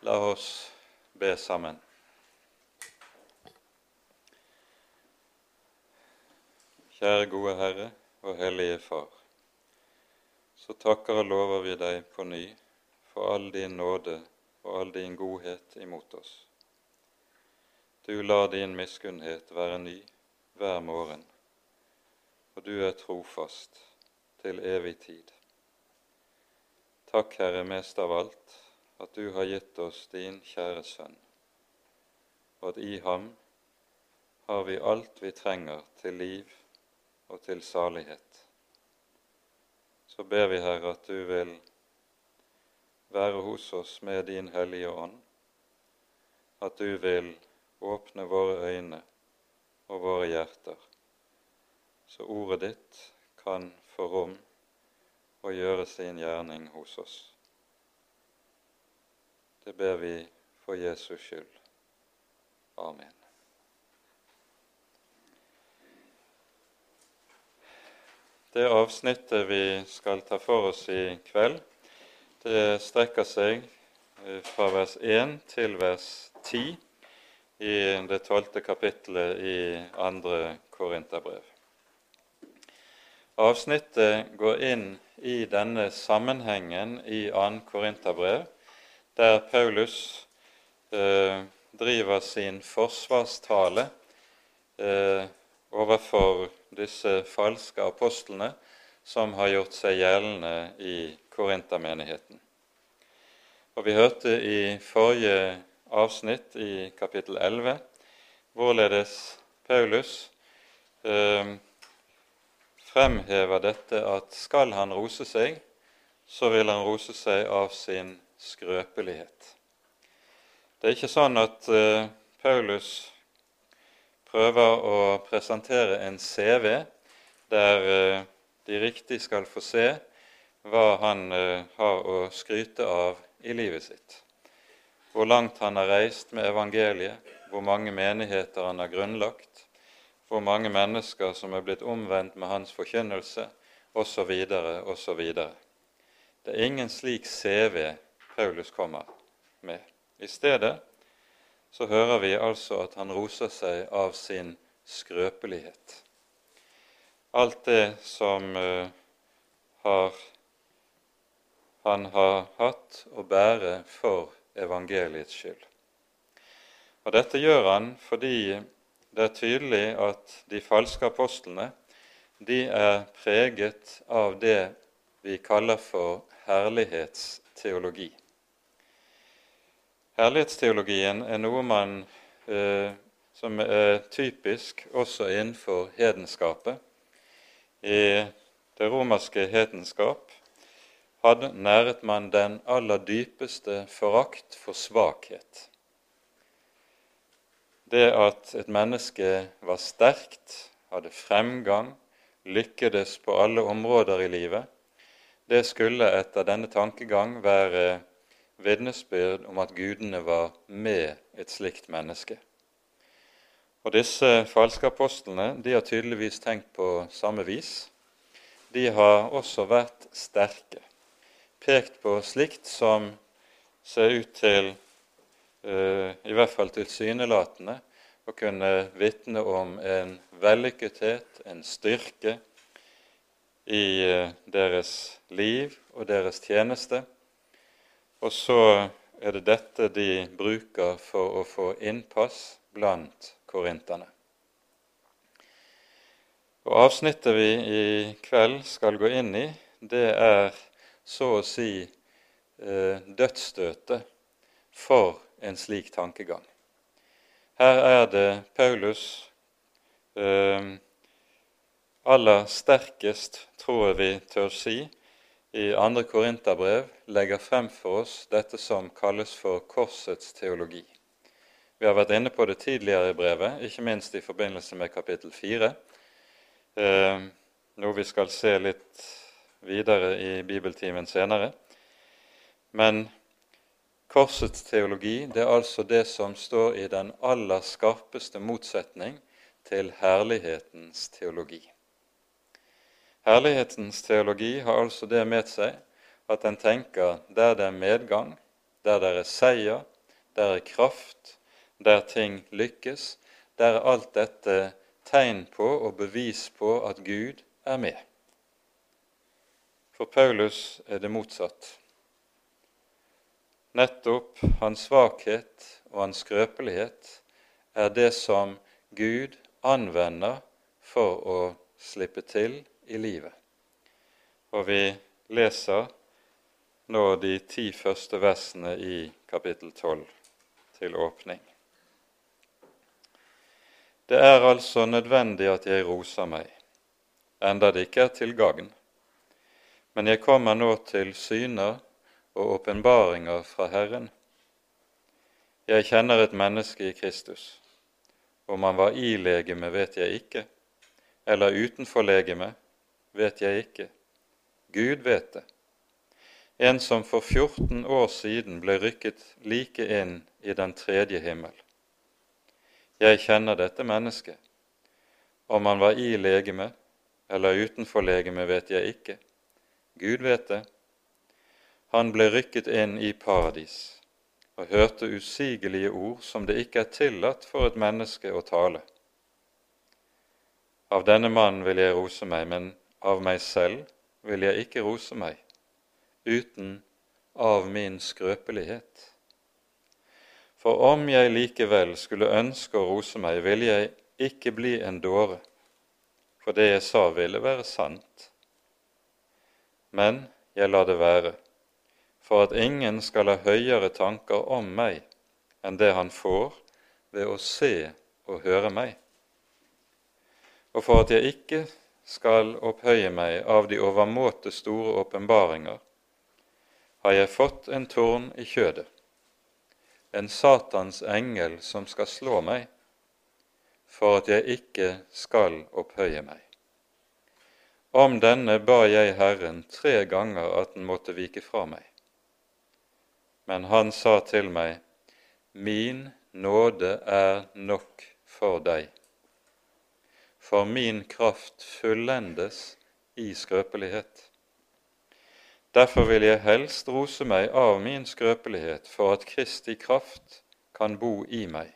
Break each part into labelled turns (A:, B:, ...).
A: La oss be sammen. Kjære gode Herre og Hellige Far. Så takker og lover vi deg på ny for all din nåde og all din godhet imot oss. Du lar din miskunnhet være ny hver morgen, og du er trofast til evig tid. Takk, Herre, mest av alt, at du har gitt oss din kjære Sønn, og at i ham har vi alt vi trenger til liv og til salighet. Så ber vi, Herre, at du vil være hos oss med din Hellige Ånd, at du vil åpne våre øyne og våre hjerter, så ordet ditt kan få rom og gjøre sin gjerning hos oss. Det ber vi for Jesus skyld. Amen. Det avsnittet vi skal ta for oss i kveld, det strekker seg eh, fra vers 1 til vers 10 i det tolvte kapittelet i andre Korinterbrev. Avsnittet går inn i denne sammenhengen i 2. Korinterbrev der Paulus eh, driver sin forsvarstale eh, overfor disse falske apostlene som har gjort seg gjeldende i Korintermenigheten. Og Vi hørte i forrige avsnitt, i kapittel 11, hvorledes Paulus eh, fremhever dette at skal han rose seg, så vil han rose seg av sin skrøpelighet. Det er ikke sånn at uh, Paulus prøver å presentere en CV der uh, de riktig skal få se hva han uh, har å skryte av i livet sitt. Hvor langt han har reist med evangeliet, hvor mange menigheter han har grunnlagt, hvor mange mennesker som er blitt omvendt med hans forkynnelse, osv., osv. Det er ingen slik CV Paulus kommer med. I stedet så hører vi altså at han roser seg av sin skrøpelighet. Alt det som uh, har, han har hatt å bære for evangeliets skyld. Og Dette gjør han fordi det er tydelig at de falske apostlene de er preget av det vi kaller for herlighetsteologi. Herlighetsteologien er noe man, eh, som er typisk også innenfor hedenskapet. I det romerske hedenskap hadde næret man den aller dypeste forakt for svakhet. Det at et menneske var sterkt, hadde fremgang, lykkedes på alle områder i livet, det skulle etter denne tankegang være vitnesbyrd om at gudene var med et slikt menneske. Og Disse falske apostlene de har tydeligvis tenkt på samme vis. De har også vært sterke, pekt på slikt som ser ut til, uh, i hvert fall tilsynelatende, å kunne vitne om en vellykkethet, en styrke, i uh, deres liv og deres tjeneste og så er det dette de bruker for å få innpass blant korinterne. Og Avsnittet vi i kveld skal gå inn i, det er så å si eh, dødsstøtet for en slik tankegang. Her er det Paulus eh, aller sterkest, tror jeg vi tør si, i 2. Korinterbrev legger frem for oss dette som kalles for korsets teologi. Vi har vært inne på det tidligere i brevet, ikke minst i forbindelse med kapittel 4, eh, noe vi skal se litt videre i bibeltimen senere. Men korsets teologi det er altså det som står i den aller skarpeste motsetning til herlighetens teologi. Herlighetens teologi har altså det med seg at den tenker der det er medgang, der det er seier, der er kraft, der ting lykkes, der er alt dette tegn på og bevis på at Gud er med. For Paulus er det motsatt. Nettopp hans svakhet og hans skrøpelighet er det som Gud anvender for å slippe til i livet. Og vi leser nå de ti første versene i kapittel 12 til åpning. Det er altså nødvendig at jeg roser meg, enda det ikke er til gagn. Men jeg kommer nå til syner og åpenbaringer fra Herren. Jeg kjenner et menneske i Kristus. Om han var i legeme, vet jeg ikke, eller utenfor legeme, vet jeg ikke. Gud vet det. En som for 14 år siden ble rykket like inn i den tredje himmel. Jeg kjenner dette mennesket. Om han var i legeme eller utenfor legeme, vet jeg ikke. Gud vet det. Han ble rykket inn i paradis og hørte usigelige ord som det ikke er tillatt for et menneske å tale. Av denne mannen vil jeg rose meg, men av meg selv vil jeg ikke rose meg uten av min skrøpelighet. For om jeg likevel skulle ønske å rose meg, ville jeg ikke bli en dåre, for det jeg sa, ville være sant. Men jeg lar det være, for at ingen skal ha høyere tanker om meg enn det han får ved å se og høre meg, og for at jeg ikke skal opphøye meg av de overmåte store åpenbaringer, har jeg fått en torn i kjødet, en Satans engel som skal slå meg, for at jeg ikke skal opphøye meg. Om denne ba jeg Herren tre ganger at den måtte vike fra meg. Men han sa til meg, Min nåde er nok for deg for min kraft fullendes i skrøpelighet. Derfor vil jeg helst rose meg av min skrøpelighet, for at Kristi kraft kan bo i meg.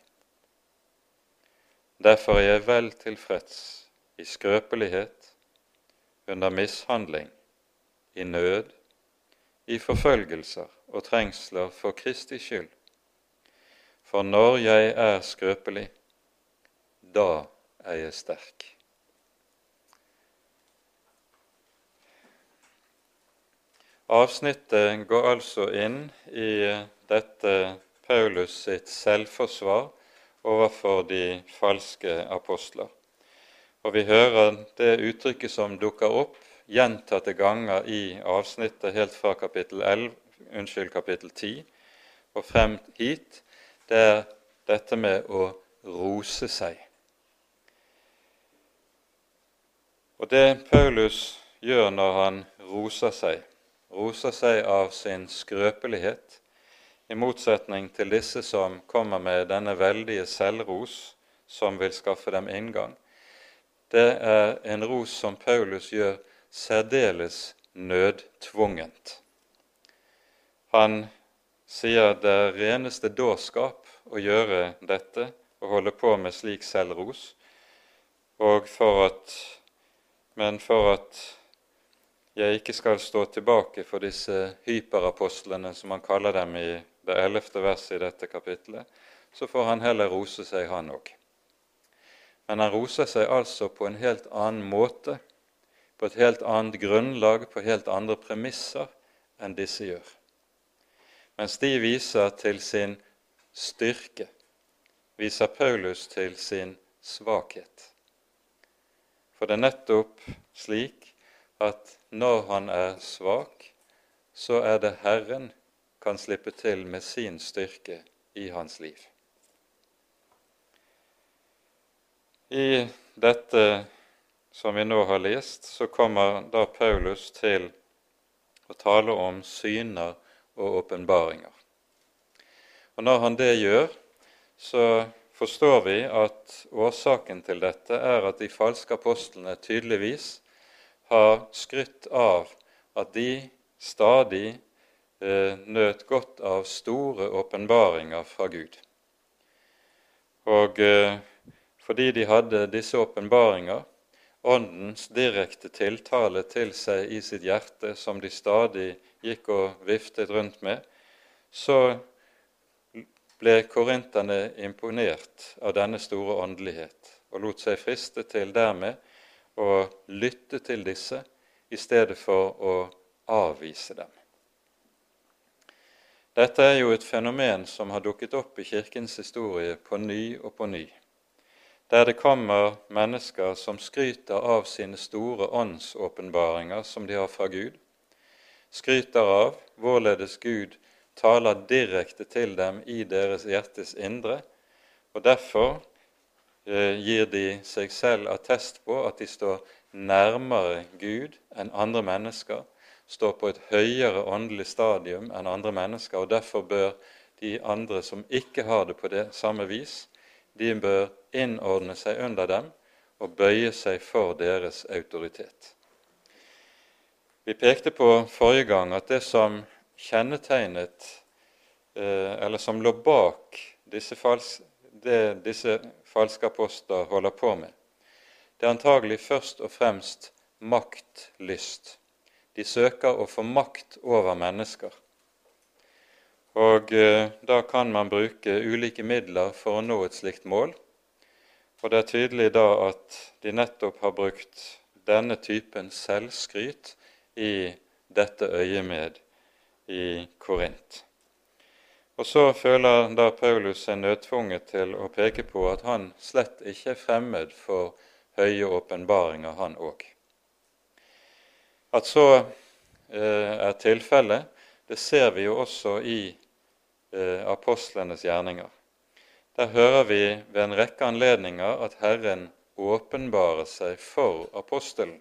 A: Derfor er jeg vel tilfreds i skrøpelighet, under mishandling, i nød, i forfølgelser og trengsler for Kristi skyld. For når jeg er skrøpelig, da er sterk. Avsnittet går altså inn i dette Paulus sitt selvforsvar overfor de falske apostler. Og vi hører det uttrykket som dukker opp gjentatte ganger i avsnittet helt fra kapittel, 11, unnskyld, kapittel 10 og frem hit. Det er dette med å rose seg. Og det Paulus gjør når han roser seg, roser seg av sin skrøpelighet, i motsetning til disse som kommer med denne veldige selvros som vil skaffe dem inngang, det er en ros som Paulus gjør særdeles nødtvungent. Han sier det er reneste dårskap å gjøre dette og holde på med slik selvros, og for at men for at jeg ikke skal stå tilbake for disse hyperapostlene, som han kaller dem i det ellevte verset i dette kapitlet, så får han heller rose seg, han òg. Men han roser seg altså på en helt annen måte, på et helt annet grunnlag, på helt andre premisser enn disse gjør. Mens de viser til sin styrke, viser Paulus til sin svakhet. For det er nettopp slik at når han er svak, så er det Herren kan slippe til med sin styrke i hans liv. I dette som vi nå har lest, så kommer da Paulus til å tale om syner og åpenbaringer. Og Når han det gjør, så forstår vi at årsaken til dette er at de falske apostlene tydeligvis har skrytt av at de stadig eh, nøt godt av store åpenbaringer fra Gud. Og eh, fordi de hadde disse åpenbaringer, Åndens direkte tiltale til seg i sitt hjerte, som de stadig gikk og viftet rundt med, så ble korinterne imponert av denne store åndelighet og lot seg friste til dermed å lytte til disse i stedet for å avvise dem. Dette er jo et fenomen som har dukket opp i Kirkens historie på ny og på ny der det kommer mennesker som skryter av sine store åndsåpenbaringer som de har fra Gud, skryter av hvorledes Gud taler direkte til dem i deres hjertes indre, og derfor eh, gir de seg selv attest på at de står nærmere Gud enn andre mennesker, står på et høyere åndelig stadium enn andre mennesker, og derfor bør de andre som ikke har det på det samme vis, de bør innordne seg under dem og bøye seg for deres autoritet. Vi pekte på forrige gang at det som kjennetegnet, eh, eller som lå bak disse falske, det disse falske apostler holder på med, det er antagelig først og fremst maktlyst. De søker å få makt over mennesker. Og eh, da kan man bruke ulike midler for å nå et slikt mål. Og det er tydelig da at de nettopp har brukt denne typen selvskryt i dette øyemed i Korint. Og så føler da Paulus seg nødtvunget til å peke på at han slett ikke er fremmed for høye åpenbaringer, han òg. At så eh, er tilfellet, det ser vi jo også i eh, apostlenes gjerninger. Der hører vi ved en rekke anledninger at Herren åpenbarer seg for apostelen.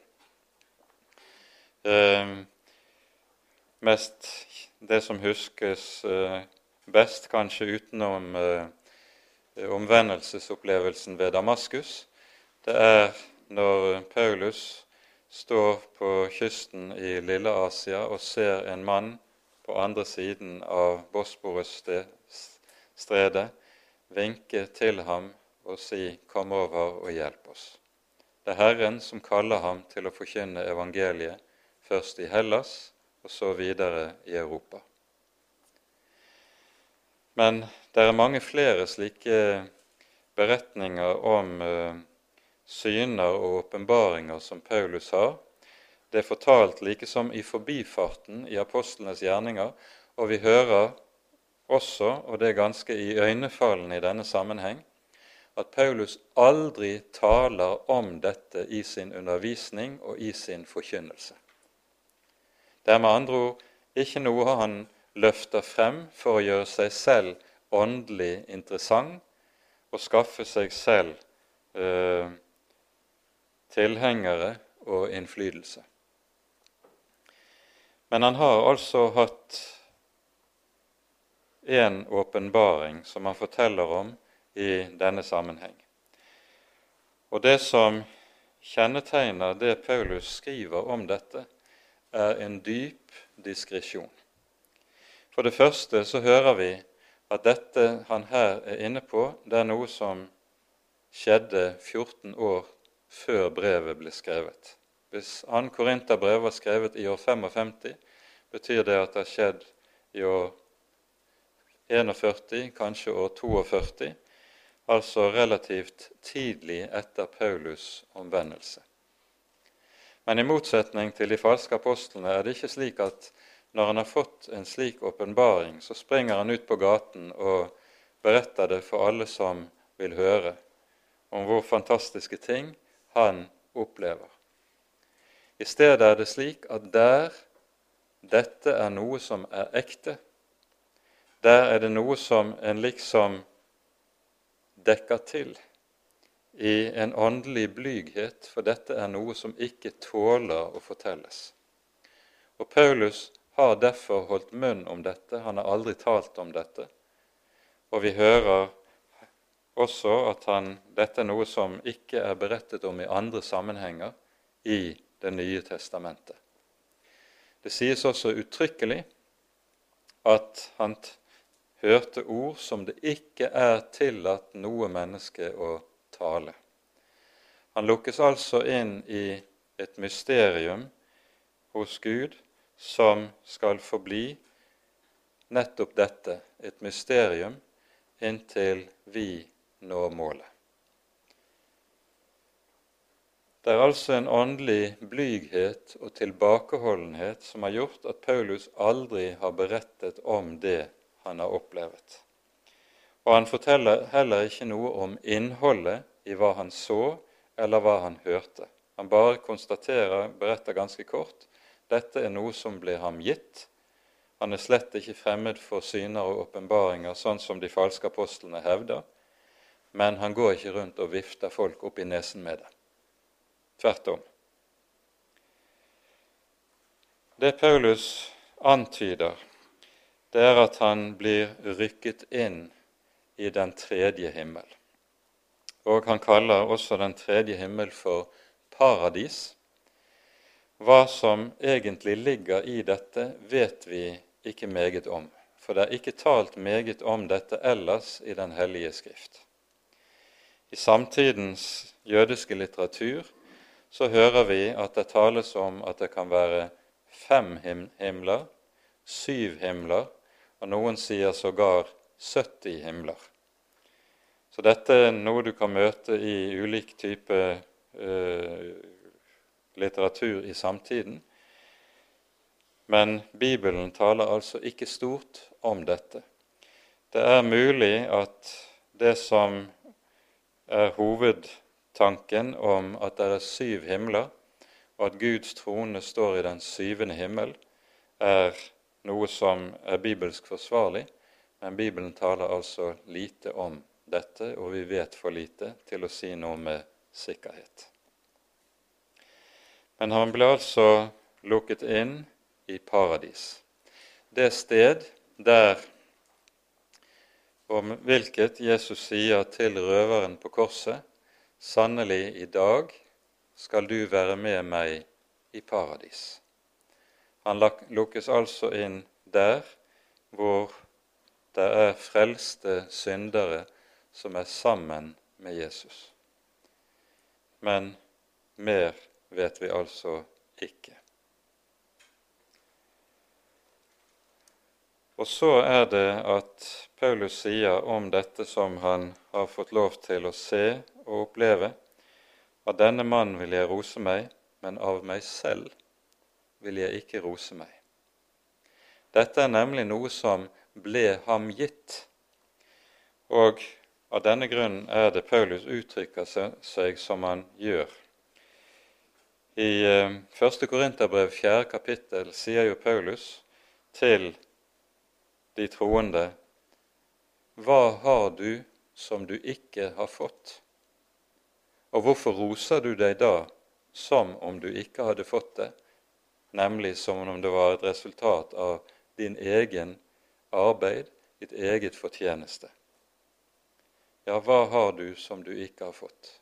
A: Eh, mest det som huskes eh, best, kanskje utenom eh, omvendelsesopplevelsen ved Damaskus, det er når Paulus står på kysten i Lille-Asia og ser en mann på andre siden av Bosporus-stredet, vinke til ham og si 'Kom over og hjelp oss'. Det er Herren som kaller ham til å forkynne evangeliet, først i Hellas og så videre i Europa. Men det er mange flere slike beretninger om uh, syner og åpenbaringer som Paulus har, det er fortalt like som i forbifarten i apostlenes gjerninger, og vi hører også, og det er ganske iøynefallende i denne sammenheng, at Paulus aldri taler om dette i sin undervisning og i sin forkynnelse. Det er med andre ord ikke noe han løfter frem for å gjøre seg selv åndelig interessant og skaffe seg selv eh, tilhengere og innflytelse. Men han har altså hatt en åpenbaring som han forteller om i denne sammenheng. Og det som kjennetegner det Paulus skriver om dette, er en dyp diskresjon. For det første så hører vi at dette han her er inne på, det er noe som skjedde 14 år før brevet ble skrevet. Hvis 2. Korinterbrev var skrevet i år 55, betyr det at det har skjedd i år 41, kanskje år 42, altså relativt tidlig etter Paulus' omvendelse. Men i motsetning til de falske apostlene er det ikke slik at når han har fått en slik åpenbaring, så springer han ut på gaten og beretter det for alle som vil høre, om hvor fantastiske ting han opplever. I stedet er det slik at der dette er noe som er ekte, der er det noe som en liksom dekker til i en åndelig blyghet, for dette er noe som ikke tåler å fortelles. Og Paulus har derfor holdt munn om dette, han har aldri talt om dette. Og vi hører også at han, dette er noe som ikke er berettet om i andre sammenhenger i det nye testamentet. Det sies også uttrykkelig at han hørte ord som det ikke er tillatt noe menneske å tale. Han lukkes altså inn i et mysterium hos Gud som skal forbli nettopp dette, et mysterium, inntil vi når målet. Det er altså en åndelig blyghet og tilbakeholdenhet som har gjort at Paulus aldri har berettet om det han har opplevd. Og han forteller heller ikke noe om innholdet i hva han så, eller hva han hørte. Han bare konstaterer, beretter ganske kort, dette er noe som blir ham gitt. Han er slett ikke fremmed for syner og åpenbaringer, sånn som de falske apostlene hevder, men han går ikke rundt og vifter folk opp i nesen med det. Tvert om. Det Paulus antyder, det er at han blir rykket inn i den tredje himmel. Og han kaller også den tredje himmel for paradis. Hva som egentlig ligger i dette, vet vi ikke meget om, for det er ikke talt meget om dette ellers i Den hellige skrift. I samtidens jødiske litteratur så hører vi at det tales om at det kan være fem himler, syv himler og noen sier sågar 70 himler. Så dette er noe du kan møte i ulik type eh, litteratur i samtiden. Men Bibelen taler altså ikke stort om dette. Det er mulig at det som er hovedtanken om at det er syv himler, og at Guds trone står i den syvende himmel, er noe som er bibelsk forsvarlig, men Bibelen taler altså lite om dette, og vi vet for lite til å si noe med sikkerhet. Men han ble altså lukket inn i paradis, det sted der om hvilket Jesus sier til røveren på korset, sannelig i dag skal du være med meg i paradis. Han lukkes altså inn der hvor det er frelste syndere som er sammen med Jesus. Men mer vet vi altså ikke. Og så er det at Paulus sier om dette som han har fått lov til å se og oppleve, at denne mannen vil jeg rose meg, men av meg selv vil jeg ikke rose meg. Dette er nemlig noe som ble ham gitt. Og av denne grunnen er det Paulus uttrykker seg som han gjør. I 1. Eh, Korinterbrev 4. kapittel sier jo Paulus til de troende Hva har du som du ikke har fått? Og hvorfor roser du deg da som om du ikke hadde fått det? nemlig som om det var et resultat av din egen arbeid, ditt eget fortjeneste. Ja, hva har du som du ikke har fått?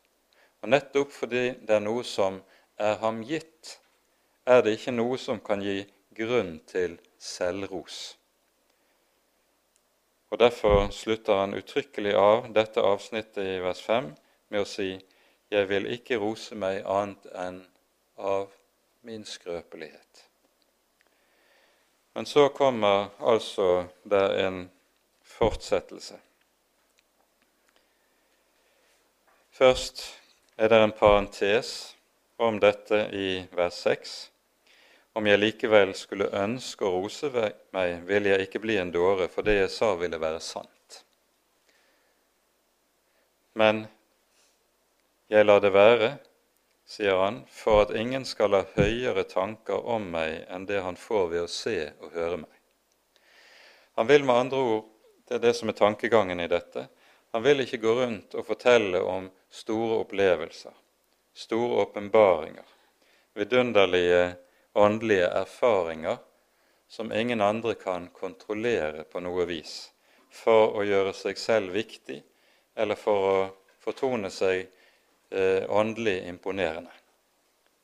A: Og Nettopp fordi det er noe som er ham gitt, er det ikke noe som kan gi grunn til selvros. Og Derfor slutter han uttrykkelig av dette avsnittet i vers 5 med å si:" Jeg vil ikke rose meg annet enn av min skrøpelighet. Men så kommer altså det en fortsettelse. Først er det en parentes om dette i vers 6. Om jeg likevel skulle ønske å rose meg, ville jeg ikke bli en dåre, for det jeg sa, ville være sant. Men jeg lar det være, sier han, for at ingen skal ha høyere tanker om meg enn det han får ved å se og høre meg. Han vil med andre ord, det er det som er tankegangen i dette, han vil ikke gå rundt og fortelle om store opplevelser, store åpenbaringer, vidunderlige åndelige erfaringer som ingen andre kan kontrollere på noe vis, for å gjøre seg selv viktig eller for å fortone seg eh, åndelig imponerende.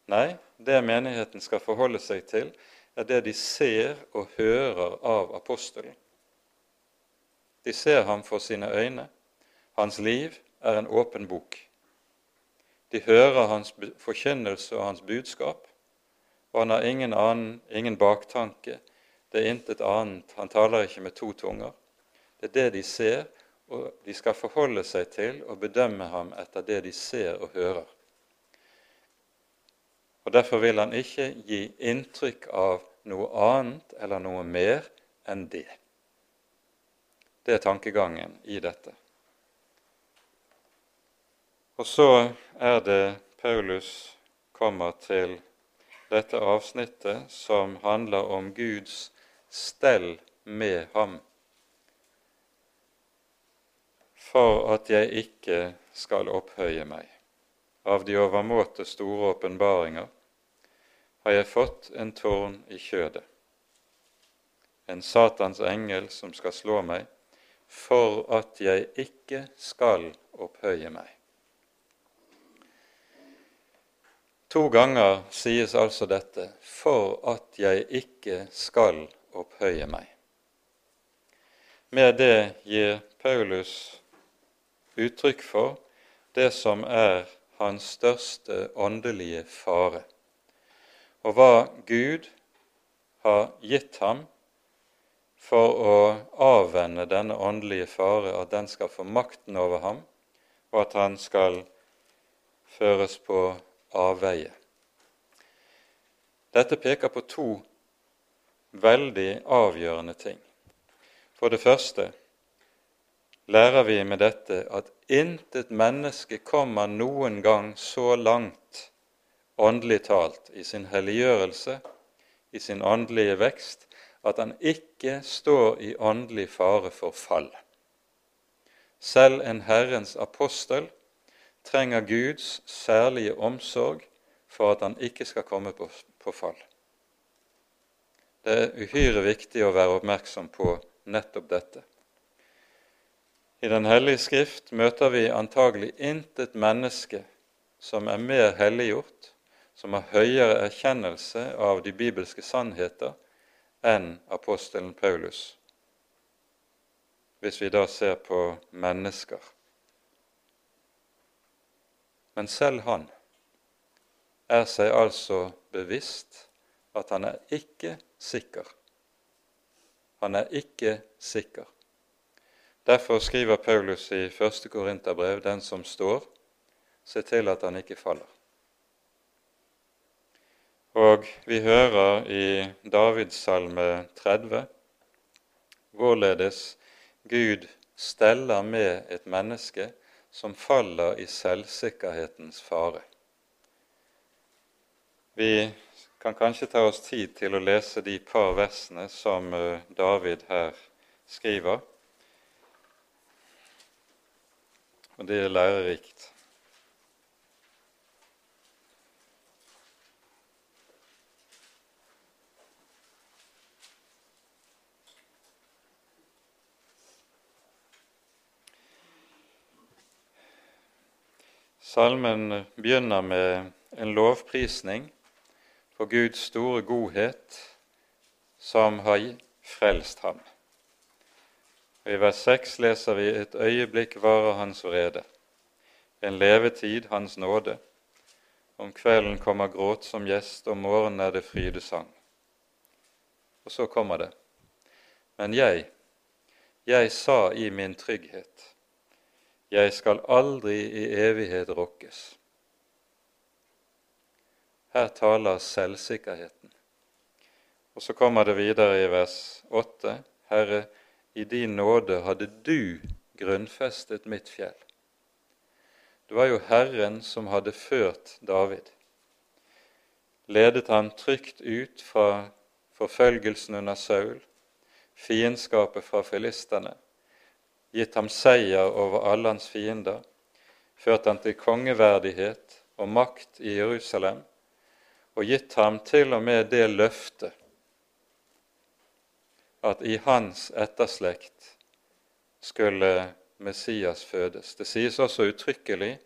A: Nei, det menigheten skal forholde seg til, er det de ser og hører av apostelen. De ser ham for sine øyne. Hans liv er en åpen bok. De hører hans forkynnelse og hans budskap, og han har ingen annen, ingen baktanke. Det er intet annet. Han taler ikke med to tunger. Det er det de ser, og de skal forholde seg til og bedømme ham etter det de ser og hører. Og Derfor vil han ikke gi inntrykk av noe annet eller noe mer enn det. Det er tankegangen i dette. Og så er det Paulus kommer til dette avsnittet som handler om Guds stell med ham, for at jeg ikke skal opphøye meg. Av de overmåte store åpenbaringer, har jeg fått en tårn i kjødet, en Satans engel som skal slå meg, for at jeg ikke skal opphøye meg. To ganger sies altså dette 'for at jeg ikke skal opphøye meg'. Med det gir Paulus uttrykk for det som er hans største åndelige fare og hva Gud har gitt ham for å avvenne denne åndelige fare, at den skal få makten over ham, og at han skal føres på avveie. Dette peker på to veldig avgjørende ting. For det første lærer vi med dette at intet menneske kommer noen gang så langt åndelig talt, i sin helliggjørelse, i sin åndelige vekst, at han ikke står i åndelig fare for fall. Selv en Herrens apostel trenger Guds særlige omsorg for at han ikke skal komme på, på fall. Det er uhyre viktig å være oppmerksom på nettopp dette. I Den hellige skrift møter vi antagelig intet menneske som er mer helliggjort som har høyere erkjennelse av de bibelske sannheter enn apostelen Paulus, hvis vi da ser på mennesker. Men selv han er seg altså bevisst at han er ikke sikker. Han er ikke sikker. Derfor skriver Paulus i 1. Korinterbrev, den som står, se til at han ikke faller. Og vi hører i Davids salme 30 hvorledes Gud steller med et menneske som faller i selvsikkerhetens fare. Vi kan kanskje ta oss tid til å lese de par versene som eh, David her skriver, og det er lærerikt. Salmen begynner med en lovprisning for Guds store godhet som har frelst ham. I vers 6 leser vi et øyeblikk varer hans vrede, en levetid hans nåde. Om kvelden kommer gråt som gjest, om morgenen er det frydesang. Og så kommer det. Men jeg, jeg sa i min trygghet, jeg skal aldri i evighet rokkes. Her taler selvsikkerheten. Og så kommer det videre i vers 8.: Herre, i din nåde hadde du grunnfestet mitt fjell. Det var jo Herren som hadde ført David, ledet han trygt ut fra forfølgelsen under Saul, fiendskapet fra filistene, gitt ham seier over alle hans fiender, ført ham til kongeverdighet og makt i Jerusalem, og gitt ham til og med det løftet at i hans etterslekt skulle Messias fødes. Det sies også uttrykkelig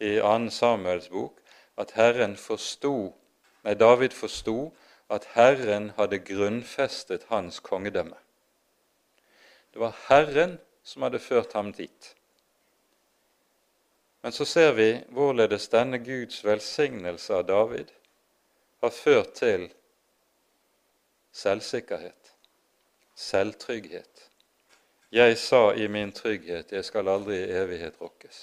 A: i 2. Samuels bok at Herren forsto, nei, David forsto at Herren hadde grunnfestet hans kongedømme. Det var Herren som hadde ført ham dit. Men så ser vi hvorledes denne Guds velsignelse av David har ført til selvsikkerhet, selvtrygghet. Jeg sa i min trygghet, jeg skal aldri i evighet rokkes.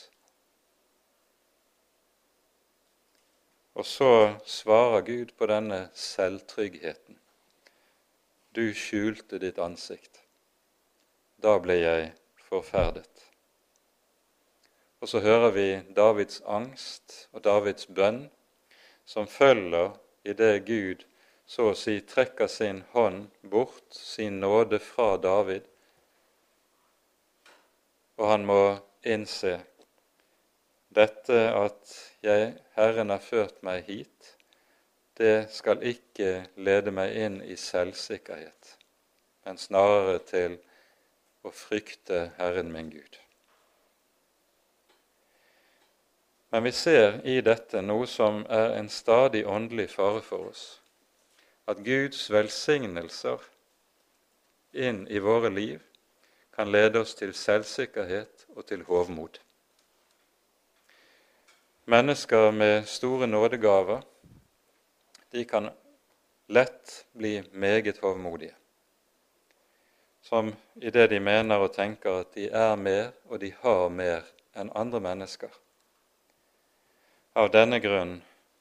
A: Og så svarer Gud på denne selvtryggheten. Du skjulte ditt ansikt. Da ble jeg forferdet. Og så hører vi Davids angst og Davids bønn, som følger i det Gud så å si trekker sin hånd bort, sin nåde fra David, og han må innse dette at jeg, Herren har ført meg hit, det skal ikke lede meg inn i selvsikkerhet, men snarere til å frykte Herren min Gud. Men vi ser i dette noe som er en stadig åndelig fare for oss. At Guds velsignelser inn i våre liv kan lede oss til selvsikkerhet og til hovmod. Mennesker med store nådegaver de kan lett bli meget hovmodige, som i det de mener og tenker at de er mer og de har mer enn andre mennesker. Av denne grunn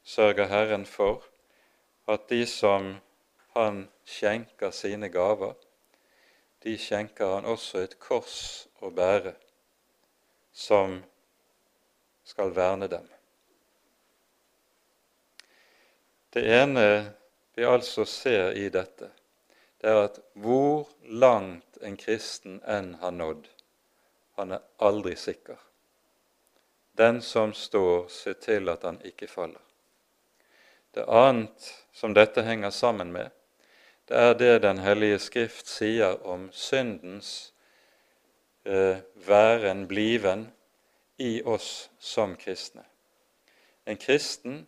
A: sørger Herren for at de som han skjenker sine gaver, de skjenker han også et kors å bære som skal verne dem. Det ene vi altså ser i dette, det er at hvor langt en kristen enn har nådd, han er aldri sikker. Den som står, ser til at han ikke faller. Det annet som dette henger sammen med, det er det Den hellige Skrift sier om syndens eh, væren, bliven, i oss som kristne. En kristen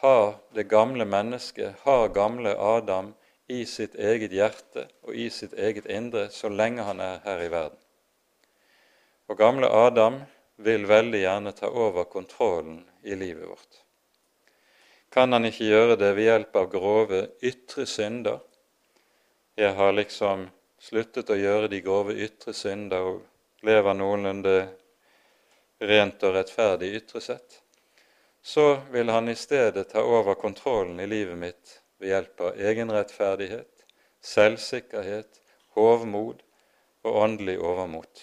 A: har det gamle mennesket, har gamle Adam i sitt eget hjerte og i sitt eget indre så lenge han er her i verden. Og gamle Adam vil veldig gjerne ta over kontrollen i livet vårt. Kan han ikke gjøre det ved hjelp av grove ytre synder? Jeg har liksom sluttet å gjøre de grove ytre synder og lever noenlunde rent og rettferdig ytre sett så vil han i stedet ta over kontrollen i livet mitt ved hjelp av egenrettferdighet, selvsikkerhet, hovmod og åndelig overmot.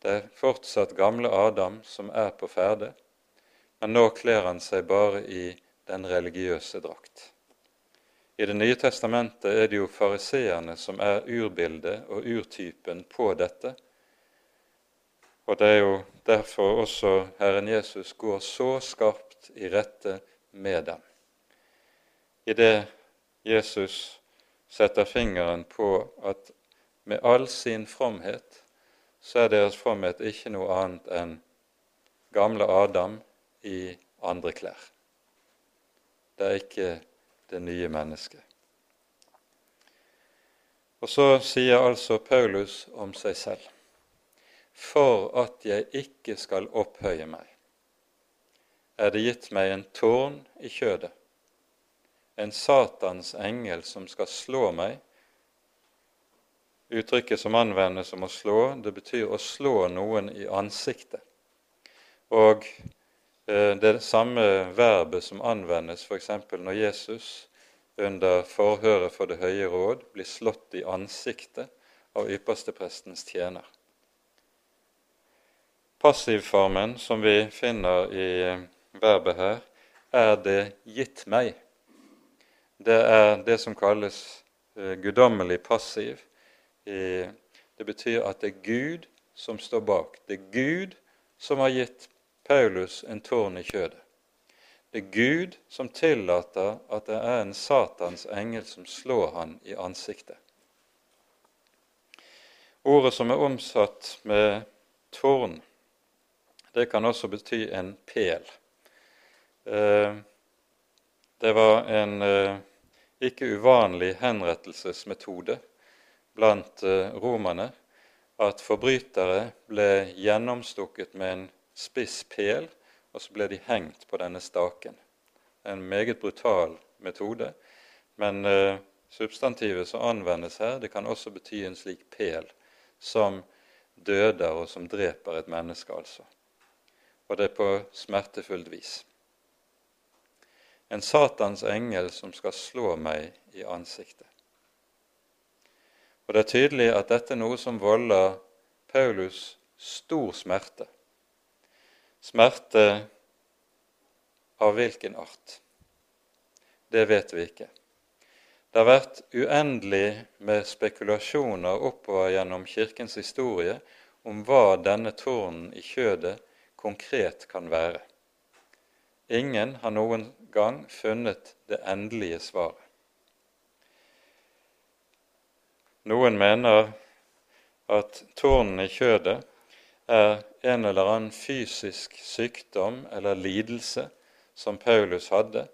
A: Det er fortsatt gamle Adam som er på ferde, men nå kler han seg bare i den religiøse drakt. I Det nye testamentet er det jo fariseerne som er urbildet og urtypen på dette, og det er jo derfor også Herren Jesus går så skarpt i rette med dem. I det Jesus setter fingeren på at med all sin fromhet så er deres fromhet ikke noe annet enn gamle Adam i andre klær. Det er ikke det nye mennesket. Og så sier altså Paulus om seg selv for at jeg ikke skal opphøye meg, er det gitt meg en tårn i kjødet, en Satans engel som skal slå meg. Uttrykket som anvendes om å slå, det betyr å slå noen i ansiktet. Og eh, det samme verbet som anvendes f.eks. når Jesus under forhøret for Det høye råd blir slått i ansiktet av yppersteprestens tjener. Passivformen som vi finner i verbet her, er det gitt meg. Det er det som kalles uh, guddommelig passiv. Det betyr at det er Gud som står bak. Det er Gud som har gitt Paulus en tårn i kjødet. Det er Gud som tillater at det er en Satans engel som slår han i ansiktet. Ordet som er omsatt med tårn, det kan også bety en pel. Eh, Det var en eh, ikke uvanlig henrettelsesmetode blant eh, romerne at forbrytere ble gjennomstukket med en spiss pæl, og så ble de hengt på denne staken. En meget brutal metode, men eh, substantivet som anvendes her, det kan også bety en slik pæl som døder og som dreper et menneske, altså. Og det er på smertefullt vis. En Satans engel som skal slå meg i ansiktet. Og Det er tydelig at dette er noe som volder Paulus stor smerte. Smerte av hvilken art? Det vet vi ikke. Det har vært uendelig med spekulasjoner oppover gjennom Kirkens historie om hva denne tårnen i kjødet konkret kan være. Ingen har noen gang funnet det endelige svaret. Noen mener at tårnen i kjødet er en eller annen fysisk sykdom eller lidelse som Paulus hadde,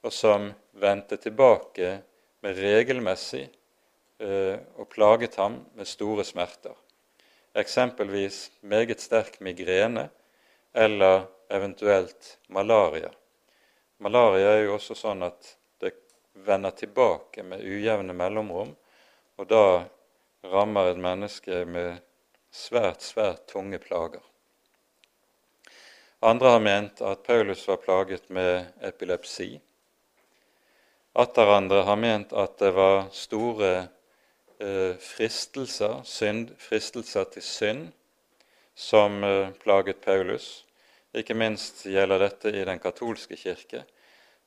A: og som vendte tilbake med regelmessig eh, og plaget ham med store smerter. Eksempelvis meget sterk migrene eller eventuelt malaria. Malaria er jo også sånn at det vender tilbake med ujevne mellomrom og da rammer et menneske med svært, svært tunge plager. Andre har ment at Paulus var plaget med epilepsi. Atter andre har ment at det var store eh, fristelser, synd, fristelser til synd, som eh, plaget Paulus. Ikke minst gjelder dette i den katolske kirke.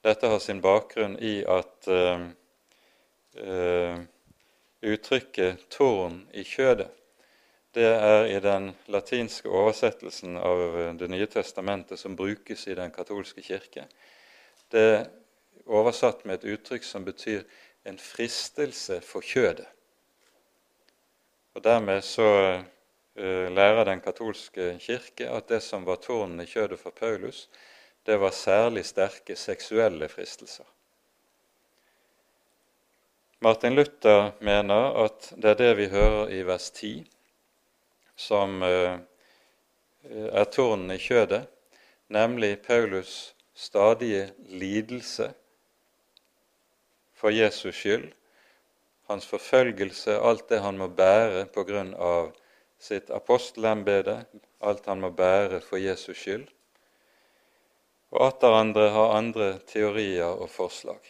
A: Dette har sin bakgrunn i at uh, uh, uttrykket 'tårn i kjødet'. Det er i den latinske oversettelsen av Det nye testamentet som brukes i den katolske kirke. Det er oversatt med et uttrykk som betyr 'en fristelse for kjødet'. Og Dermed så lærer den katolske kirke at det som var tårnen i kjødet for Paulus, det var særlig sterke seksuelle fristelser. Martin Luther mener at det er det vi hører i vers 10, som eh, er tårnen i kjødet, nemlig Paulus stadige lidelse for Jesus skyld, hans forfølgelse, alt det han må bære på grunn av sitt apostelembete, alt han må bære for Jesus skyld. Og atter andre har andre teorier og forslag.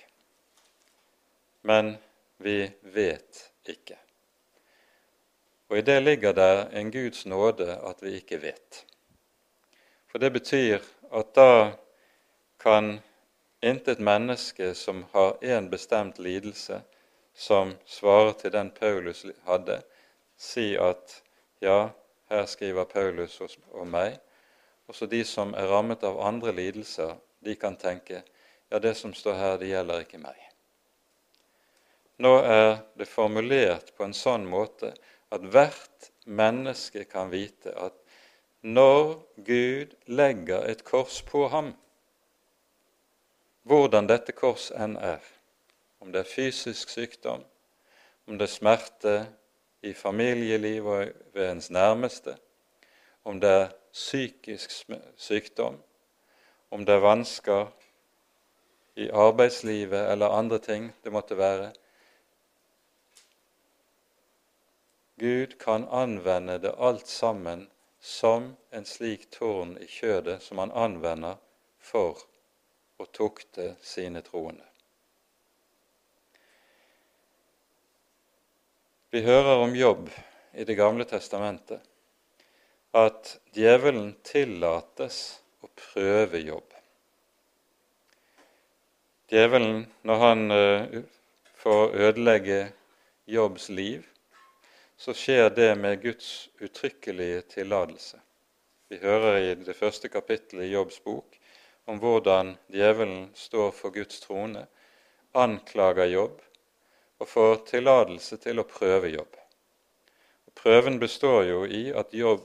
A: Men vi vet ikke. Og i det ligger der en Guds nåde at vi ikke vet. For det betyr at da kan intet menneske som har én bestemt lidelse, som svarer til den Paulus hadde, si at ja, her skriver Paulus om meg. Også de som er rammet av andre lidelser, de kan tenke ja, det som står her, det gjelder ikke meg. Nå er det formulert på en sånn måte at hvert menneske kan vite at når Gud legger et kors på ham, hvordan dette kors enn er, om det er fysisk sykdom, om det er smerte i familieliv og ved ens nærmeste, om det er psykisk sykdom, om det er vansker i arbeidslivet eller andre ting det måtte være, Gud kan anvende det alt sammen som en slik tårn i kjødet som han anvender for å tukte sine troende. Vi hører om jobb i Det gamle testamentet, at djevelen tillates å prøve jobb. Djevelen, når han uh, får ødelegge Jobbs liv, så skjer det med Guds uttrykkelige tillatelse. Vi hører i det første kapittelet i Jobbs bok om hvordan djevelen står for Guds trone, anklager Jobb og får tillatelse til å prøve Jobb. Prøven består jo i at Jobb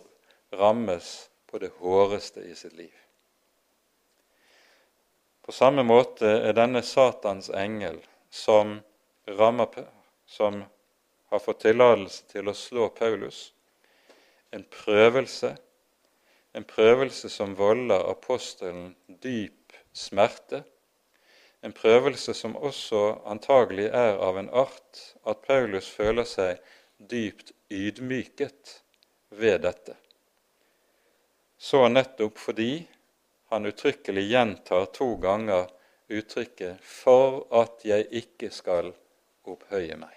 A: rammes på det håreste i sitt liv. På samme måte er denne Satans engel som, rammer, som har fått tillatelse til å slå Paulus, en prøvelse, en prøvelse som volder apostelen dyp smerte, en prøvelse som også antagelig er av en art at Paulus føler seg dypt ydmyket ved dette. Så nettopp fordi han uttrykkelig gjentar to ganger uttrykket 'for at jeg ikke skal opphøye meg'.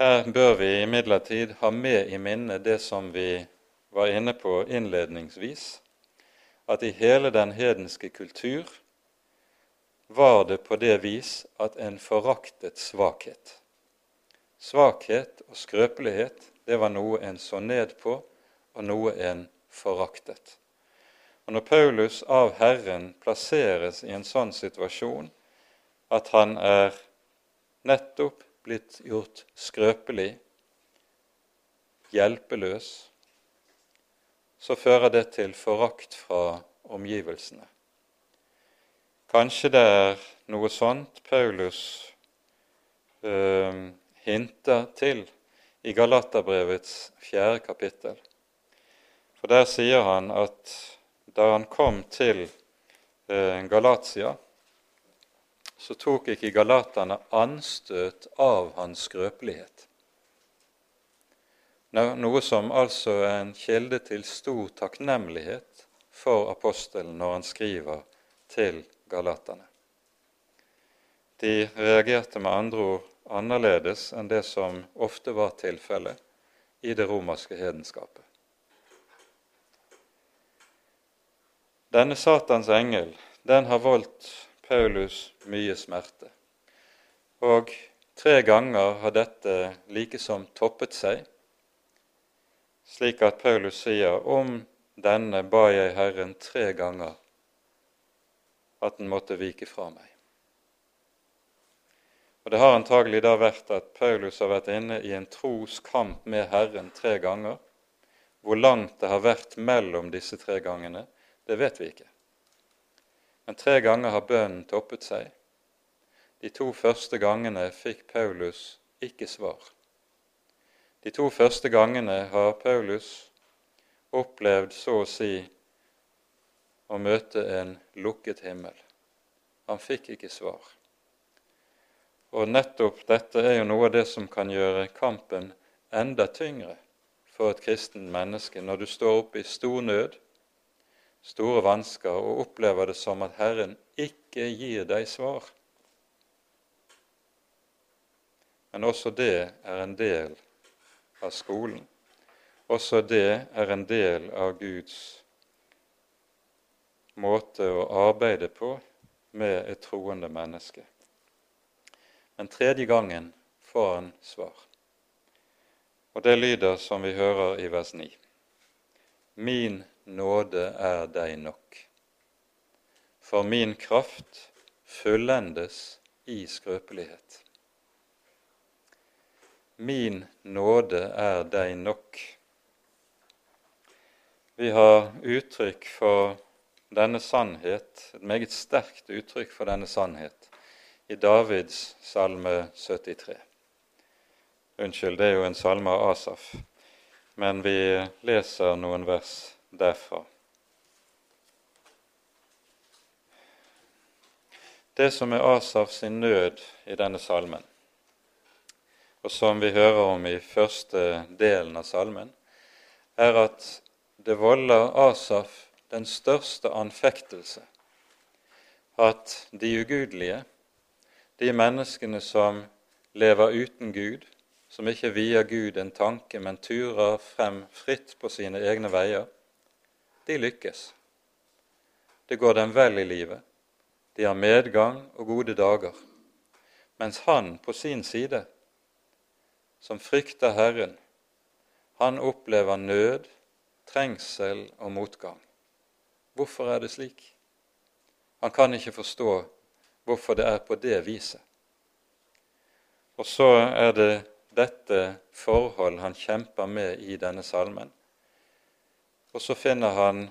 A: Her bør vi imidlertid ha med i minne det som vi var inne på innledningsvis, at i hele den hedenske kultur var det på det vis at en foraktet svakhet. Svakhet og skrøpelighet, det var noe en så ned på, og noe en foraktet. Og Når Paulus av Herren plasseres i en sånn situasjon at han er nettopp blitt gjort skrøpelig, hjelpeløs, så fører det til forakt fra omgivelsene. Kanskje det er noe sånt Paulus øh, hinter til i Galaterbrevets fjerde kapittel. For der sier han at da han kom til øh, Galatia, så tok ikke galaterne anstøt av hans skrøpelighet. Noe som altså er en kilde til stor takknemlighet for apostelen når han skriver til galaterne. De reagerte med andre ord annerledes enn det som ofte var tilfellet i det romerske hedenskapet. Denne Satans engel den har voldt Paulus mye smerte. Og tre ganger har dette likesom toppet seg, slik at Paulus sier om denne ba jeg Herren tre ganger at den måtte vike fra meg. Og Det har antagelig da vært at Paulus har vært inne i en troskamp med Herren tre ganger. Hvor langt det har vært mellom disse tre gangene, det vet vi ikke. Men tre ganger har bønnen toppet seg. De to første gangene fikk Paulus ikke svar. De to første gangene har Paulus opplevd så å si å møte en lukket himmel. Han fikk ikke svar. Og nettopp dette er jo noe av det som kan gjøre kampen enda tyngre for et kristen menneske når du står oppe i stor nød, store vansker og opplever det som at Herren ikke gir deg svar. Men også det er en del av skolen. Også det er en del av Guds måte å arbeide på med et troende menneske. Men tredje gangen får han svar. Og det lyder som vi hører i vers 9. Min nåde er deg nok. For min kraft fullendes i skrøpelighet. Min nåde er deg nok. Vi har uttrykk for denne sannhet, et meget sterkt uttrykk for denne sannhet, i Davids salme 73. Unnskyld, det er jo en salme av Asaf, men vi leser noen vers derfra. Det som er Asaf sin nød i denne salmen, og som vi hører om i første delen av salmen, er at det volder Asaf den største anfektelse at de ugudelige, de menneskene som lever uten Gud, som ikke vier Gud en tanke, men turer frem fritt på sine egne veier, de lykkes. Det går dem vel i livet. De har medgang og gode dager. Mens han på sin side, som frykter Herren, han opplever nød, trengsel og motgang. Hvorfor er det slik? Han kan ikke forstå hvorfor det er på det viset. Og så er det dette forhold han kjemper med i denne salmen. Og så finner han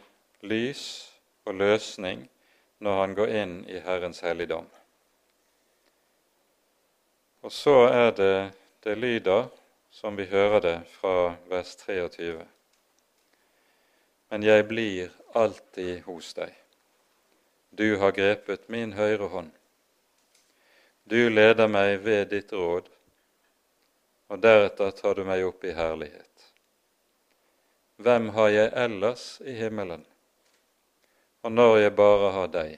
A: lys og løsning når han går inn i Herrens helligdom. Og så er det det lyder som vi hører det fra vers 23. Men jeg blir alltid hos deg. Du har grepet min høyre hånd. Du leder meg ved ditt råd, og deretter tar du meg opp i herlighet. Hvem har jeg ellers i himmelen? Og når jeg bare har deg,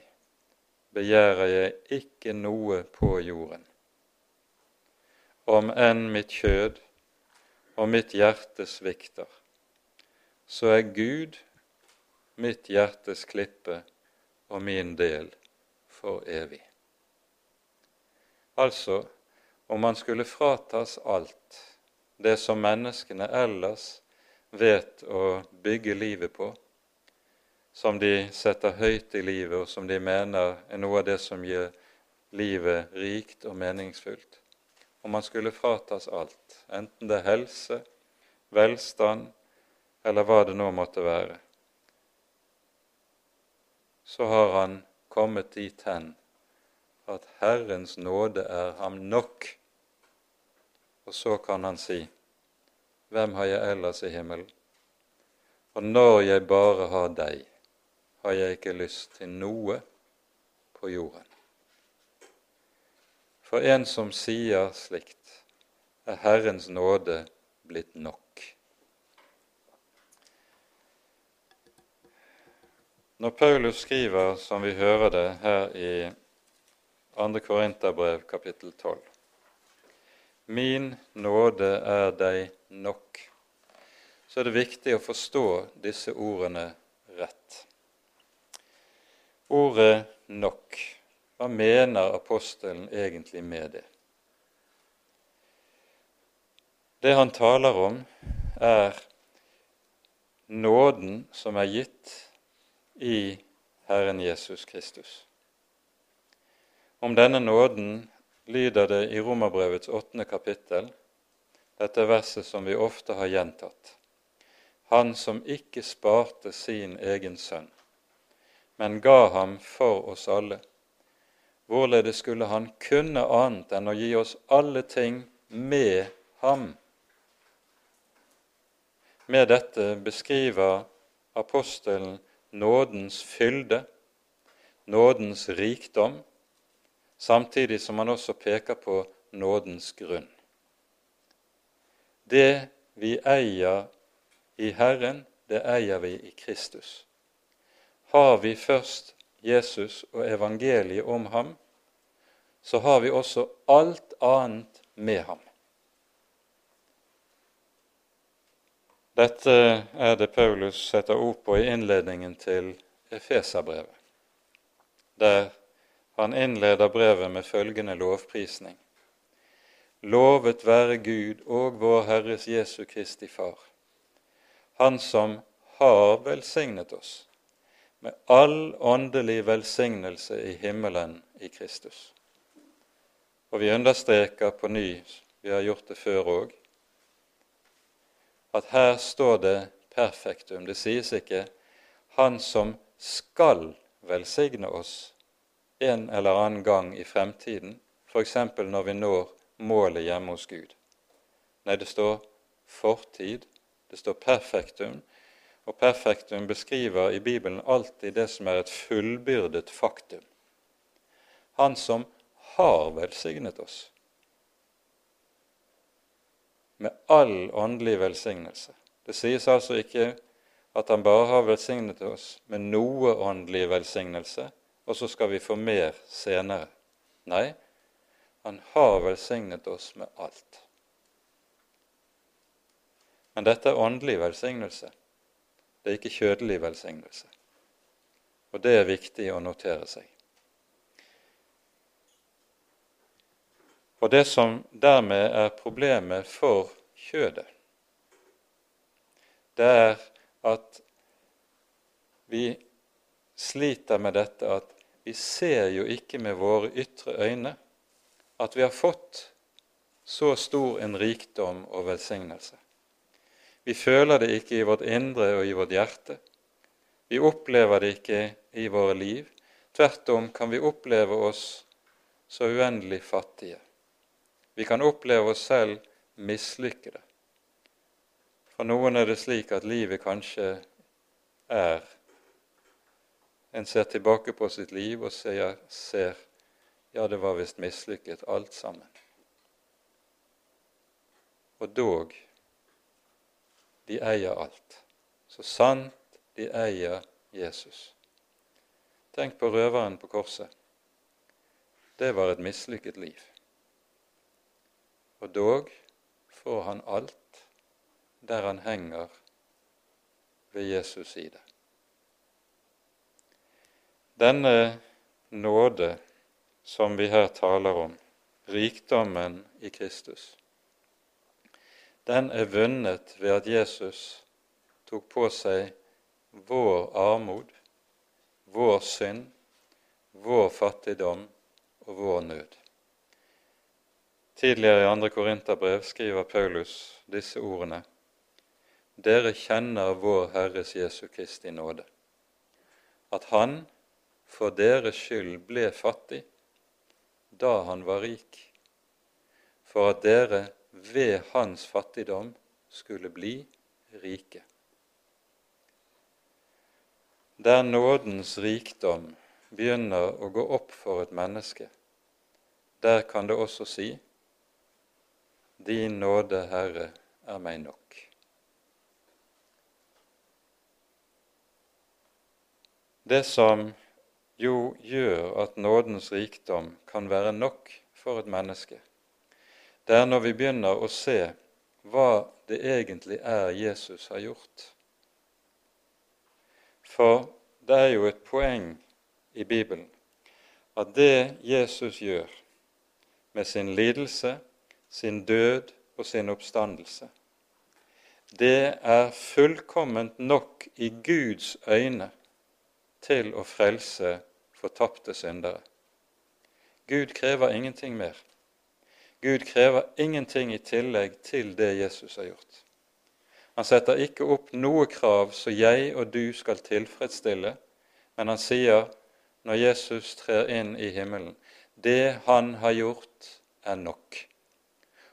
A: begjærer jeg ikke noe på jorden. Om enn mitt kjød og mitt hjerte svikter, så er Gud mitt hjertes klippe og min del for evig. Altså, om man skulle fratas alt det som menneskene ellers vet å bygge livet på, som de setter høyt i livet, og som de mener er noe av det som gir livet rikt og meningsfullt. Om han skulle fratas alt, enten det er helse, velstand eller hva det nå måtte være, så har han kommet dit hen at Herrens nåde er ham nok. Og så kan han si:" hvem har jeg ellers i himmelen? Og når jeg bare har deg, har jeg ikke lyst til noe på jorden. For en som sier slikt, er Herrens nåde blitt nok. Når Paulus skriver, som vi hører det her i 2. Korinterbrev kapittel 12 Min nåde er deg nok, så er det viktig å forstå disse ordene rett. Ordet 'nok', hva mener apostelen egentlig med det? Det han taler om, er nåden som er gitt i Herren Jesus Kristus. Om denne nåden lyder det i Romerbrevets åttende kapittel, dette verset som vi ofte har gjentatt. Han som ikke sparte sin egen sønn, men ga ham for oss alle. Hvorledes skulle han kunne annet enn å gi oss alle ting med ham? Med dette beskriver apostelen nådens fylde, nådens rikdom, samtidig som han også peker på nådens grunn. Det vi eier i Herren, det eier vi i Kristus. Har vi først Jesus og evangeliet om ham, så har vi også alt annet med ham. Dette er det Paulus setter ord på i innledningen til Efeserbrevet, der han innleder brevet med følgende lovprisning. Lovet være Gud og vår Herres Jesu Kristi Far, Han som har velsignet oss med all åndelig velsignelse i himmelen i Kristus. Og vi understreker på ny, vi har gjort det før òg, at her står det perfektum. Det sies ikke 'Han som skal velsigne oss en eller annen gang i fremtiden, f.eks. når vi når målet hjemme hos Gud. Nei, det står fortid, det står perfektum, og perfektum beskriver i Bibelen alltid det som er et fullbyrdet faktum. Han som har velsignet oss med all åndelig velsignelse. Det sies altså ikke at han bare har velsignet oss med noe åndelig velsignelse, og så skal vi få mer senere. Nei, han har velsignet oss med alt. Men dette er åndelig velsignelse. Det er ikke kjødelig velsignelse. Og det er viktig å notere seg. Og det som dermed er problemet for kjødet, det er at vi sliter med dette at vi ser jo ikke med våre ytre øyne at vi har fått så stor en rikdom og velsignelse. Vi føler det ikke i vårt indre og i vårt hjerte. Vi opplever det ikke i våre liv. Tvert om kan vi oppleve oss så uendelig fattige. Vi kan oppleve oss selv mislykkede. For noen er det slik at livet kanskje er En ser tilbake på sitt liv og ser, ser ja, det var visst mislykket alt sammen. Og dog de eier alt. Så sant de eier Jesus. Tenk på røveren på korset. Det var et mislykket liv. Og dog får han alt der han henger ved Jesus side. Denne nåde som vi her taler om, rikdommen i Kristus, den er vunnet ved at Jesus tok på seg vår armod, vår synd, vår fattigdom og vår nød. Tidligere i 2. Korinterbrev skriver Paulus disse ordene dere kjenner vår Herres Jesu Kristi nåde, at Han for deres skyld ble fattig da han var rik, for at dere ved hans fattigdom skulle bli rike. Der nådens rikdom begynner å gå opp for et menneske, der kan det også si:" Din nåde, Herre, er meg nok. Det som jo gjør at nådens rikdom kan være nok for et menneske, det er når vi begynner å se hva det egentlig er Jesus har gjort. For det er jo et poeng i Bibelen at det Jesus gjør med sin lidelse, sin død og sin oppstandelse, det er fullkomment nok i Guds øyne til å frelse fortapte syndere. Gud krever ingenting mer. Gud krever ingenting i tillegg til det Jesus har gjort. Han setter ikke opp noe krav så jeg og du skal tilfredsstille, men han sier når Jesus trer inn i himmelen, det han har gjort, er nok.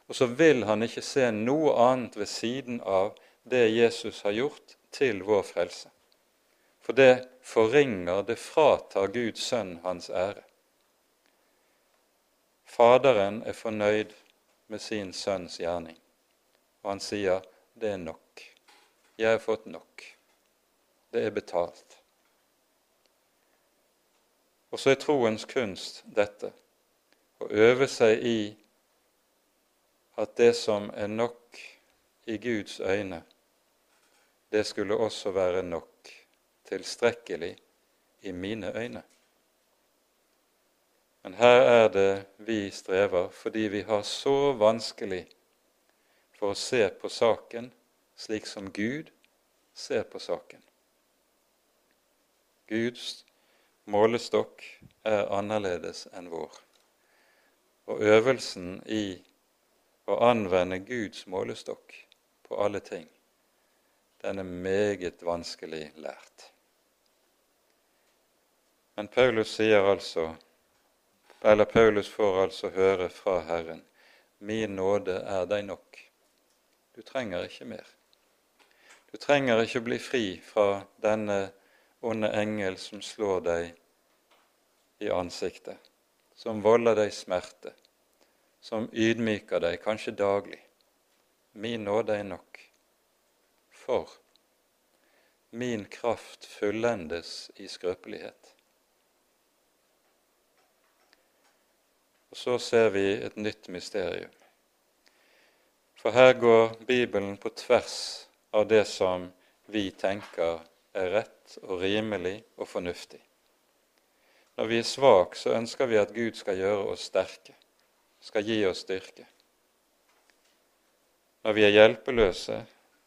A: Og så vil han ikke se noe annet ved siden av det Jesus har gjort, til vår frelse. For det forringer, det fratar Guds sønn hans ære. Faderen er fornøyd med sin sønns gjerning, og han sier det er nok. Jeg har fått nok. Det er betalt. Og så er troens kunst dette å øve seg i at det som er nok i Guds øyne, det skulle også være nok tilstrekkelig i mine øyne. Men her er det vi strever fordi vi har så vanskelig for å se på saken slik som Gud ser på saken. Guds målestokk er annerledes enn vår. Og øvelsen i å anvende Guds målestokk på alle ting, den er meget vanskelig lært. Men Paulus sier altså, eller Paulus får altså høre fra Herren, min nåde er deg nok. Du trenger ikke mer. Du trenger ikke bli fri fra denne onde engel som slår deg i ansiktet, som volder deg smerte, som ydmyker deg, kanskje daglig. Min nåde er nok. For min kraft fullendes i skrøpelighet. Og så ser vi et nytt mysterium. For her går Bibelen på tvers av det som vi tenker er rett og rimelig og fornuftig. Når vi er svake, så ønsker vi at Gud skal gjøre oss sterke, skal gi oss styrke. Når vi er hjelpeløse,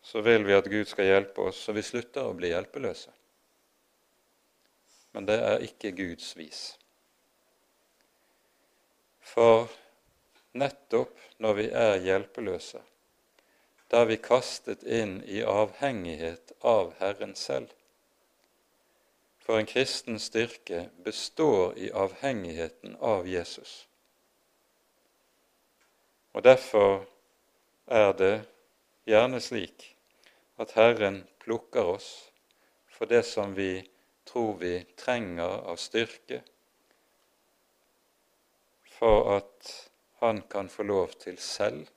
A: så vil vi at Gud skal hjelpe oss, så vi slutter å bli hjelpeløse. Men det er ikke Guds vis. For nettopp når vi er hjelpeløse, da er vi kastet inn i avhengighet av Herren selv. for en kristen styrke består i avhengigheten av Jesus. Og Derfor er det gjerne slik at Herren plukker oss for det som vi tror vi trenger av styrke, for at Han kan få lov til selv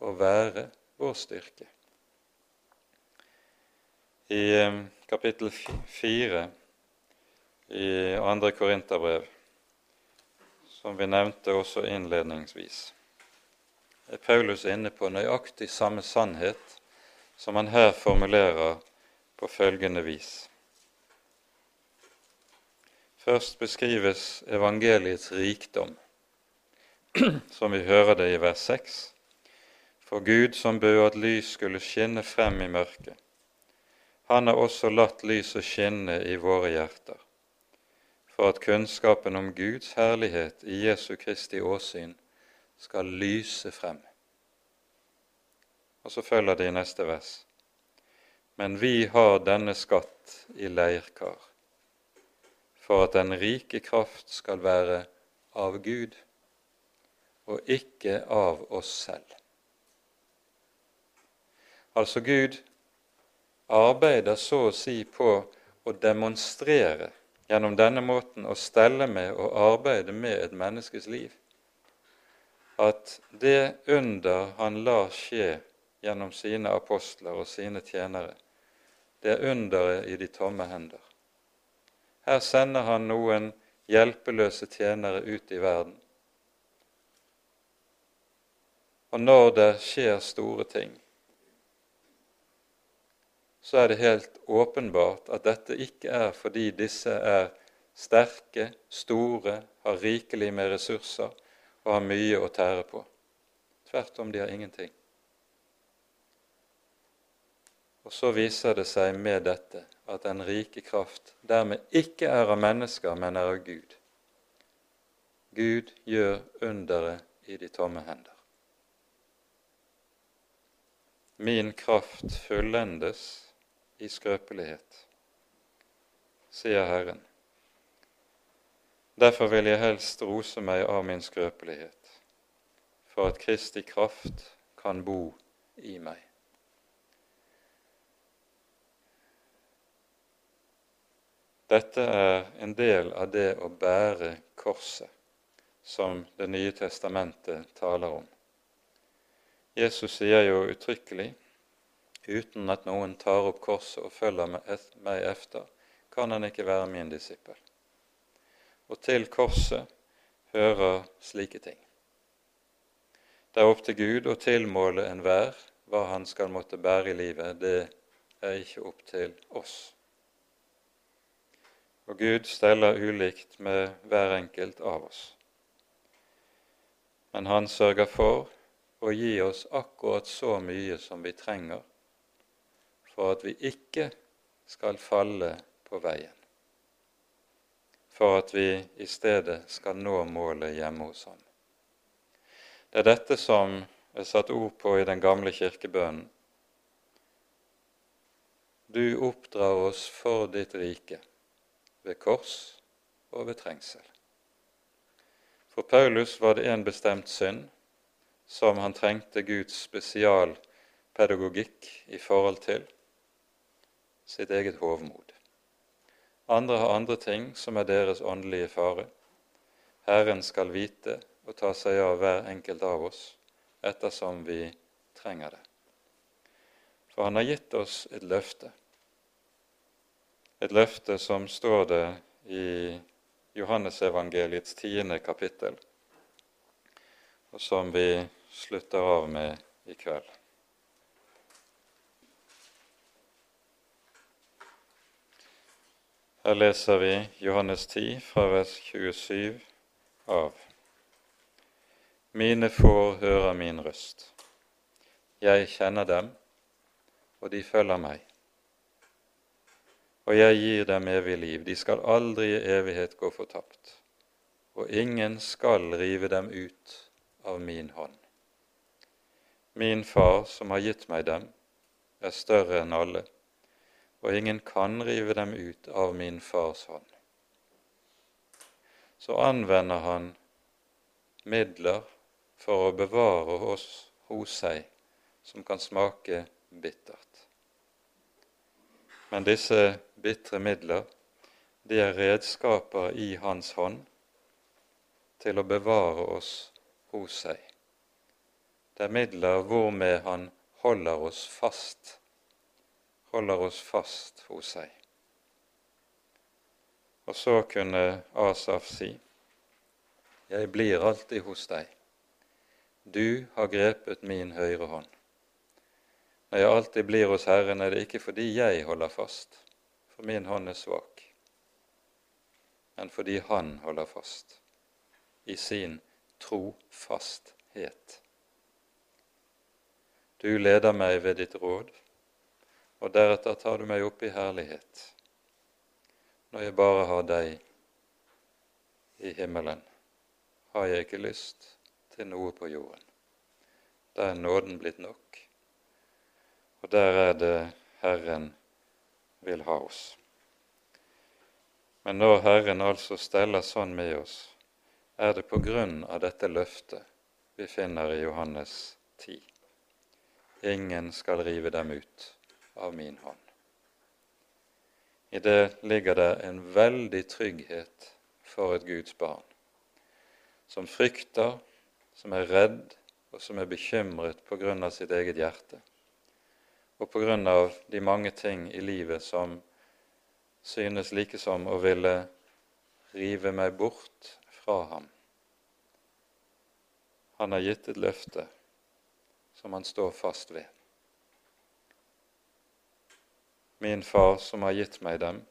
A: å være vår styrke. I eh, kapittel fire i andre Korinterbrev, som vi nevnte også innledningsvis, er Paulus inne på nøyaktig samme sannhet som han her formulerer på følgende vis. Først beskrives evangeliets rikdom, som vi hører det i vers 6. For Gud som bød at lys skulle skinne frem i mørket, han har også latt lyset skinne i våre hjerter, for at kunnskapen om Guds herlighet i Jesu Kristi åsyn skal lyse frem. Og så følger det i neste vers. Men vi har denne skatt i leirkar, for at den rike kraft skal være av Gud og ikke av oss selv. Altså Gud arbeider så å si på å demonstrere gjennom denne måten å stelle med og arbeide med et menneskes liv at det under han lar skje gjennom sine apostler og sine tjenere, det er underet i de tomme hender. Her sender han noen hjelpeløse tjenere ut i verden. Og når det skjer store ting, så er det helt åpenbart at dette ikke er fordi disse er sterke, store, har rikelig med ressurser, og har mye å tære på. Tvert om, de har ingenting. Og så viser det seg med dette at den rike kraft dermed ikke er av mennesker, men er av Gud. Gud gjør underet i de tomme hender. Min kraft fullendes i skrøpelighet, sier Herren. Derfor vil jeg helst rose meg av min skrøpelighet, for at Kristi kraft kan bo i meg. Dette er en del av det å bære korset som Det nye testamentet taler om. Jesus sier jo uttrykkelig uten at noen tar opp korset og følger meg efter, kan han ikke være min disippel og til korset hører slike ting. Det er opp til Gud å tilmåle enhver hva han skal måtte bære i livet. Det er ikke opp til oss. Og Gud steller ulikt med hver enkelt av oss. Men han sørger for å gi oss akkurat så mye som vi trenger for at vi ikke skal falle på veien for at vi i stedet skal nå målet hjemme hos ham. Det er dette som er satt ord på i den gamle kirkebønnen. Du oppdrar oss for ditt rike ved kors og ved trengsel. For Paulus var det en bestemt synd som han trengte Guds spesialpedagogikk i forhold til sitt eget hovmod. Andre har andre ting som er deres åndelige fare. Herren skal vite og ta seg av hver enkelt av oss ettersom vi trenger det. For han har gitt oss et løfte. Et løfte som står det i Johannesevangeliets tiende kapittel, og som vi slutter av med i kveld. Her leser vi Johannes 10 fra vers 27 av. Mine får hører min røst. Jeg kjenner dem, og de følger meg. Og jeg gir dem evig liv. De skal aldri i evighet gå fortapt. Og ingen skal rive dem ut av min hånd. Min far, som har gitt meg dem, er større enn alle og ingen kan rive dem ut av min fars hånd. Så anvender han midler for å bevare oss hos seg som kan smake bittert. Men disse bitre midler, de er redskaper i Hans hånd til å bevare oss hos seg. Det er midler hvormed Han holder oss fast holder oss fast hos seg. Og så kunne Asaf si, Jeg blir alltid hos deg. Du har grepet min høyre hånd. Når jeg alltid blir hos Herren, er det ikke fordi jeg holder fast, for min hånd er svak, men fordi Han holder fast i sin trofasthet. Du leder meg ved ditt råd og deretter tar du meg opp i herlighet når jeg bare har deg i himmelen. Har jeg ikke lyst til noe på jorden. Da er nåden blitt nok, og der er det Herren vil ha oss. Men når Herren altså steller sånn med oss, er det på grunn av dette løftet vi finner i Johannes 10. Ingen skal rive dem ut av min hånd. I det ligger det en veldig trygghet for et Guds barn, som frykter, som er redd og som er bekymret på grunn av sitt eget hjerte, og på grunn av de mange ting i livet som synes like som å ville rive meg bort fra ham. Han har gitt et løfte som han står fast ved. Min far som har gitt meg dem,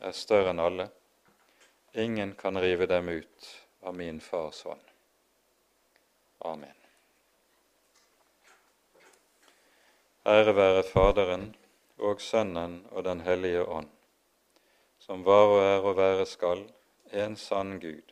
A: er større enn alle. Ingen kan rive dem ut av min fars hånd. Amen. Ære være Faderen og Sønnen og Den hellige ånd, som var og er og være skal, en sann Gud,